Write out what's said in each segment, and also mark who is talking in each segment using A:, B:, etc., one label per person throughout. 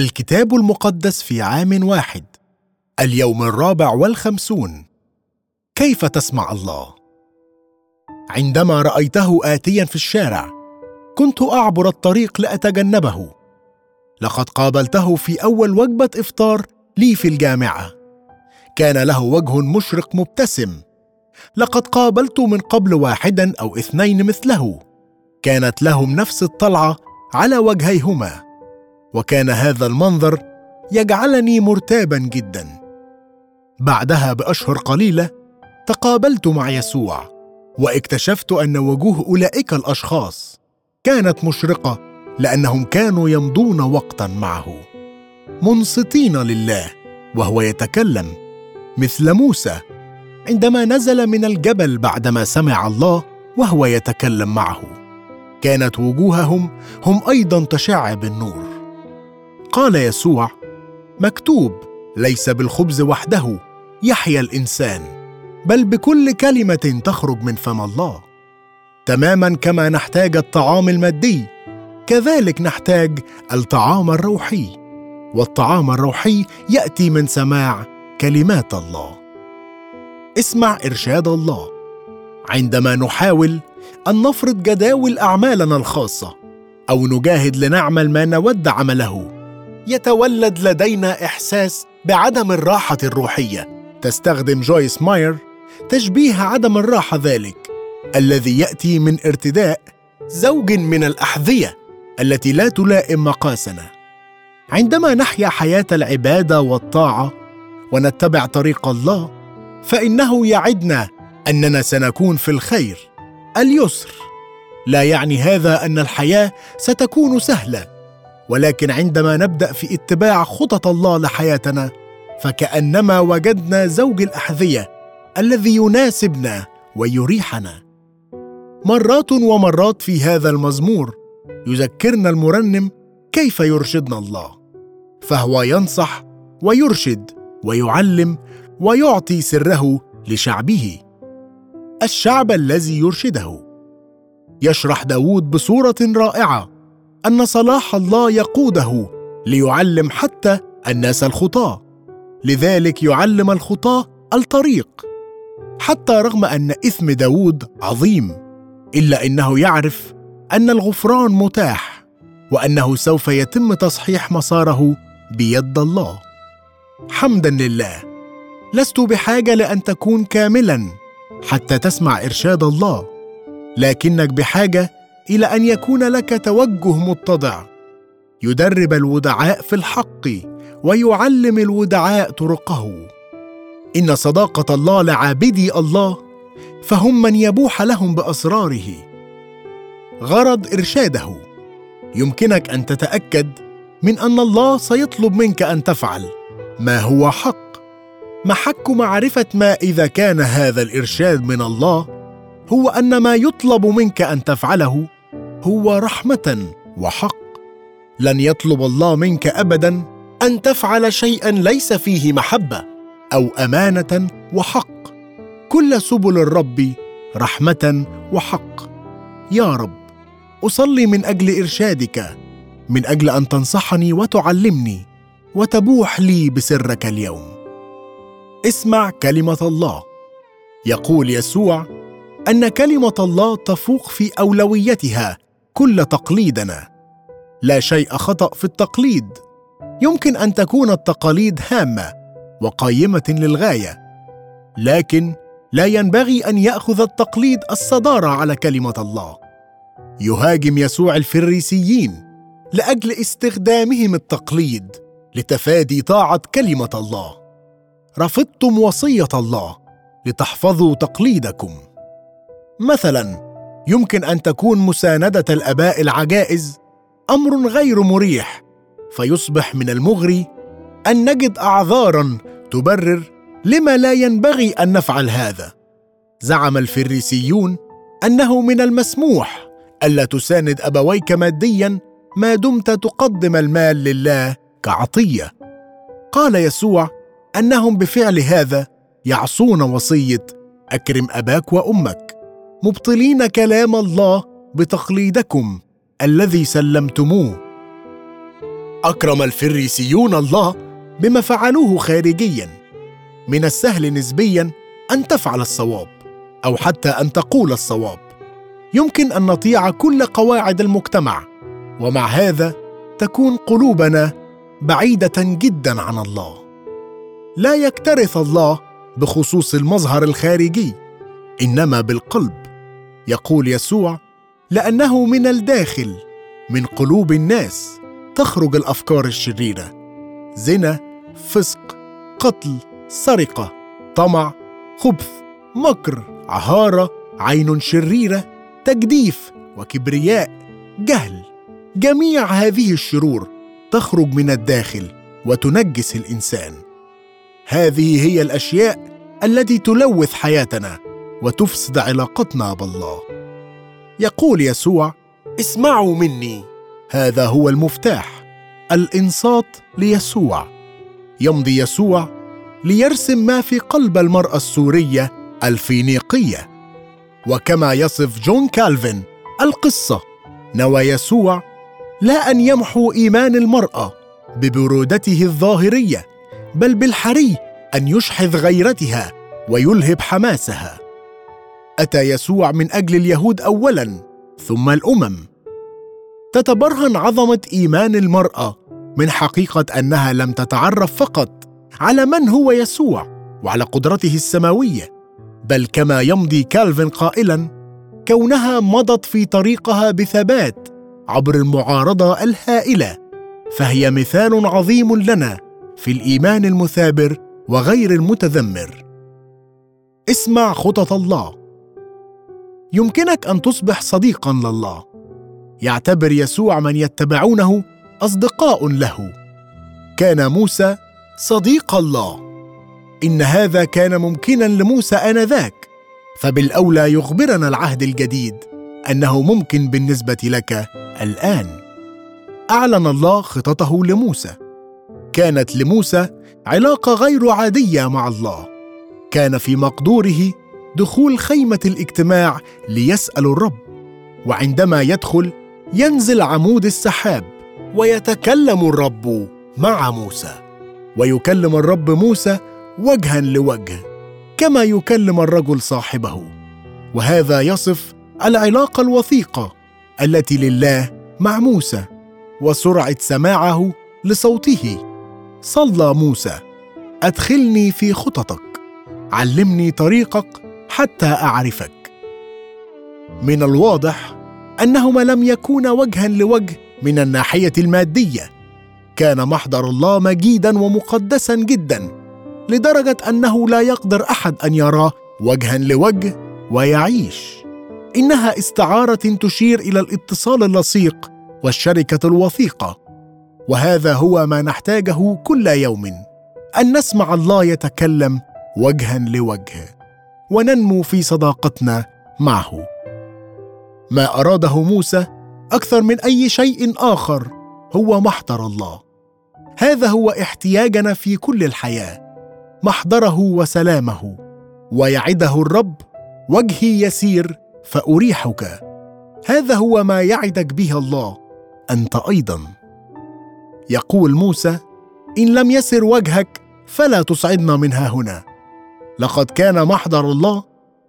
A: الكتاب المقدس في عام واحد اليوم الرابع والخمسون. كيف تسمع الله؟ عندما رأيته اتيا في الشارع كنت أعبر الطريق لأتجنبه. لقد قابلته في أول وجبة إفطار لي في الجامعة. كان له وجه مشرق مبتسم. لقد قابلت من قبل واحدا أو اثنين مثله. كانت لهم نفس الطلعة على وجهيهما. وكان هذا المنظر يجعلني مرتابا جدا. بعدها بأشهر قليلة تقابلت مع يسوع واكتشفت أن وجوه أولئك الأشخاص كانت مشرقة لأنهم كانوا يمضون وقتا معه. منصتين لله وهو يتكلم مثل موسى عندما نزل من الجبل بعدما سمع الله وهو يتكلم معه. كانت وجوههم هم أيضا تشع بالنور. قال يسوع مكتوب ليس بالخبز وحده يحيا الإنسان بل بكل كلمة تخرج من فم الله. تماما كما نحتاج الطعام المادي كذلك نحتاج الطعام الروحي والطعام الروحي يأتي من سماع كلمات الله. اسمع إرشاد الله. عندما نحاول أن نفرض جداول أعمالنا الخاصة أو نجاهد لنعمل ما نود عمله يتولد لدينا إحساس بعدم الراحة الروحية. تستخدم جويس ماير تشبيه عدم الراحة ذلك الذي يأتي من ارتداء زوج من الأحذية التي لا تلائم مقاسنا. عندما نحيا حياة العبادة والطاعة ونتبع طريق الله فإنه يعدنا أننا سنكون في الخير. اليسر لا يعني هذا أن الحياة ستكون سهلة. ولكن عندما نبدأ في اتباع خطط الله لحياتنا فكأنما وجدنا زوج الأحذية الذي يناسبنا ويريحنا. مرات ومرات في هذا المزمور يذكرنا المرنم كيف يرشدنا الله فهو ينصح ويرشد ويعلم ويعطي سره لشعبه. الشعب الذي يرشده. يشرح داود بصورة رائعة. أن صلاح الله يقوده ليعلم حتى الناس الخطاة. لذلك يعلم الخطاة الطريق. حتى رغم أن إثم داود عظيم إلا إنه يعرف أن الغفران متاح وأنه سوف يتم تصحيح مساره بيد الله. حمدا لله. لست بحاجة لأن تكون كاملا حتى تسمع إرشاد الله لكنك بحاجة إلى أن يكون لك توجه متضع. يدرب الودعاء في الحق ويعلم الودعاء طرقه. إن صداقة الله لعابدي الله فهم من يبوح لهم بأسراره. غرض إرشاده. يمكنك أن تتأكد من أن الله سيطلب منك أن تفعل ما هو حق. محك معرفة ما إذا كان هذا الإرشاد من الله هو أن ما يطلب منك أن تفعله هو رحمة وحق. لن يطلب الله منك ابدا أن تفعل شيئا ليس فيه محبة أو أمانة وحق. كل سبل الرب رحمة وحق. يا رب أصلي من أجل إرشادك من أجل أن تنصحني وتعلمني وتبوح لي بسرك اليوم. اسمع كلمة الله. يقول يسوع أن كلمة الله تفوق في أولويتها كل تقليدنا. لا شيء خطأ في التقليد. يمكن أن تكون التقاليد هامة وقيمة للغاية لكن لا ينبغي أن يأخذ التقليد الصدارة على كلمة الله. يهاجم يسوع الفريسيين لأجل استخدامهم التقليد لتفادي طاعة كلمة الله. رفضتم وصية الله لتحفظوا تقليدكم. مثلا يمكن أن تكون مساندة الأباء العجائز أمر غير مريح فيصبح من المغري أن نجد أعذارا تبرر لما لا ينبغي أن نفعل هذا. زعم الفريسيون أنه من المسموح ألا تساند أبويك ماديا ما دمت تقدم المال لله كعطية. قال يسوع أنهم بفعل هذا يعصون وصية أكرم أباك وأمك. مبطلين كلام الله بتقليدكم الذي سلمتموه. أكرم الفريسيون الله بما فعلوه خارجيا. من السهل نسبيا أن تفعل الصواب أو حتى أن تقول الصواب. يمكن أن نطيع كل قواعد المجتمع ومع هذا تكون قلوبنا بعيدة جدا عن الله. لا يكترث الله بخصوص المظهر الخارجي إنما بالقلب. يقول يسوع لأنه من الداخل من قلوب الناس تخرج الأفكار الشريرة. زنا فسق قتل سرقة طمع خبث مكر عهارة عين شريرة تجديف وكبرياء جهل. جميع هذه الشرور تخرج من الداخل وتنجس الإنسان. هذه هي الأشياء التي تلوث حياتنا. وتفسد علاقتنا بالله. يقول يسوع اسمعوا مني. هذا هو المفتاح الإنصات ليسوع. يمضي يسوع ليرسم ما في قلب المرأة السورية الفينيقية. وكما يصف جون كالفن القصة نوى يسوع لا أن يمحو إيمان المرأة ببرودته الظاهرية بل بالحري أن يشحذ غيرتها ويلهب حماسها. أتى يسوع من أجل اليهود اولا ثم الأمم. تتبرهن عظمة إيمان المرأة من حقيقة أنها لم تتعرف فقط على من هو يسوع وعلى قدرته السماوية بل كما يمضي كالفن قائلا كونها مضت في طريقها بثبات عبر المعارضة الهائلة فهي مثال عظيم لنا في الإيمان المثابر وغير المتذمر. اسمع خطط الله. يمكنك أن تصبح صديقا لله. يعتبر يسوع من يتبعونه أصدقاء له. كان موسى صديق الله. إن هذا كان ممكنا لموسى آنذاك. فبالأولى يخبرنا العهد الجديد أنه ممكن بالنسبة لك الآن. أعلن الله خططه لموسى. كانت لموسى علاقة غير عادية مع الله. كان في مقدوره دخول خيمة الاجتماع ليسأل الرب وعندما يدخل ينزل عمود السحاب ويتكلم الرب مع موسى ويكلم الرب موسى وجها لوجه كما يكلم الرجل صاحبه. وهذا يصف العلاقة الوثيقة التي لله مع موسى وسرعه سماعه لصوته. صلى موسى أدخلني في خططك علمني طريقك حتى أعرفك. من الواضح أنهما لم يكونا وجها لوجه من الناحية المادية. كان محضر الله مجيدا ومقدسا جدا لدرجة أنه لا يقدر أحد أن يراه وجها لوجه ويعيش. إنها استعارة تشير إلى الاتصال اللصيق والشركة الوثيقة. وهذا هو ما نحتاجه كل يوم أن نسمع الله يتكلم وجها لوجه. وننمو في صداقتنا معه. ما أراده موسى أكثر من أي شيء آخر هو محضر الله. هذا هو احتياجنا في كل الحياة محضره وسلامه. ويعده الرب وجهي يسير فأريحك. هذا هو ما يعدك به الله أنت أيضا. يقول موسى إن لم يسر وجهك فلا تصعدنا من هنا. لقد كان محضر الله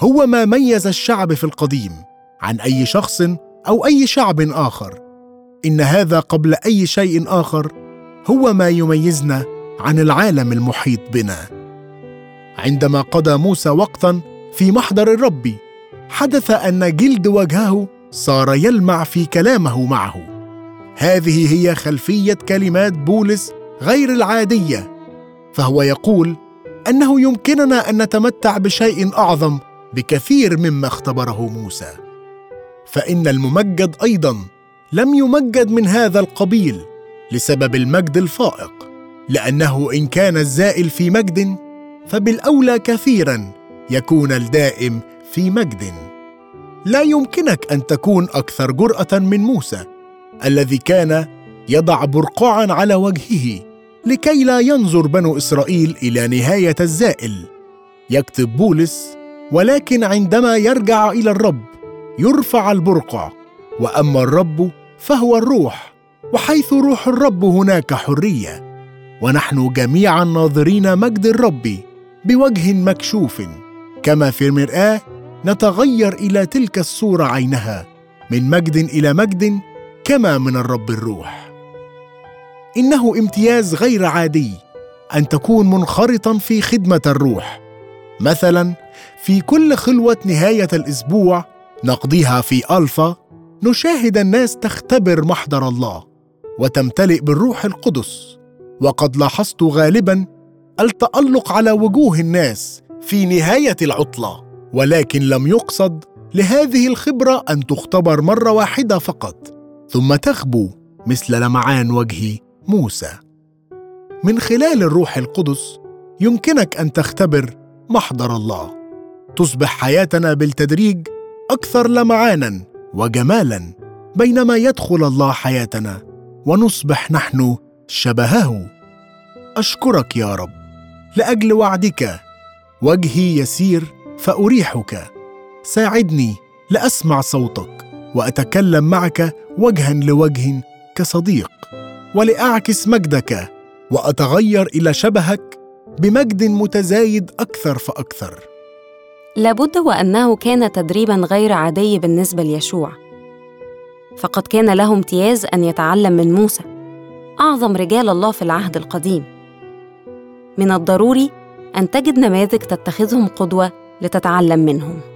A: هو ما ميز الشعب في القديم عن أي شخص أو أي شعب آخر. إن هذا قبل أي شيء آخر هو ما يميزنا عن العالم المحيط بنا. عندما قضى موسى وقتا في محضر الرب حدث أن جلد وجهه صار يلمع في كلامه معه. هذه هي خلفية كلمات بولس غير العادية فهو يقول أنه يمكننا أن نتمتع بشيء أعظم بكثير مما اختبره موسى. فإن الممجد أيضا لم يمجد من هذا القبيل لسبب المجد الفائق لأنه إن كان الزائل في مجد فبالأولى كثيرا يكون الدائم في مجد. لا يمكنك أن تكون أكثر جرأة من موسى الذي كان يضع برقعا على وجهه لكي لا ينظر بنو إسرائيل إلى نهاية الزائل. يكتب بولس ولكن عندما يرجع إلى الرب يرفع البرقع وأما الرب فهو الروح وحيث روح الرب هناك حرية. ونحن جميعا ناظرين مجد الرب بوجه مكشوف. كما في المرآة نتغير إلى تلك الصورة عينها من مجد إلى مجد كما من الرب الروح. إنه امتياز غير عادي أن تكون منخرطا في خدمة الروح. مثلا في كل خلوة نهاية الأسبوع نقضيها في ألفا نشاهد الناس تختبر محضر الله وتمتلئ بالروح القدس. وقد لاحظت غالبا التألق على وجوه الناس في نهاية العطلة ولكن لم يقصد لهذه الخبرة أن تختبر مرة واحدة فقط. ثم تخبو مثل لمعان وجه موسى. من خلال الروح القدس يمكنك أن تختبر محضر الله. تصبح حياتنا بالتدريج أكثر لمعانا وجمالا بينما يدخل الله حياتنا ونصبح نحن شبهه. أشكرك يا رب. لأجل وعدك وجهي يسير فأريحك. ساعدني لأسمع صوتك وأتكلم معك وجها لوجه كصديق. ولأعكس مجدك وأتغير إلى شبهك بمجد متزايد أكثر فأكثر.
B: لابد وأنه كان تدريبا غير عادي بالنسبة ليشوع. فقد كان له امتياز أن يتعلم من موسى أعظم رجال الله في العهد القديم. من الضروري أن تجد نماذج تتخذهم قدوة لتتعلم منهم.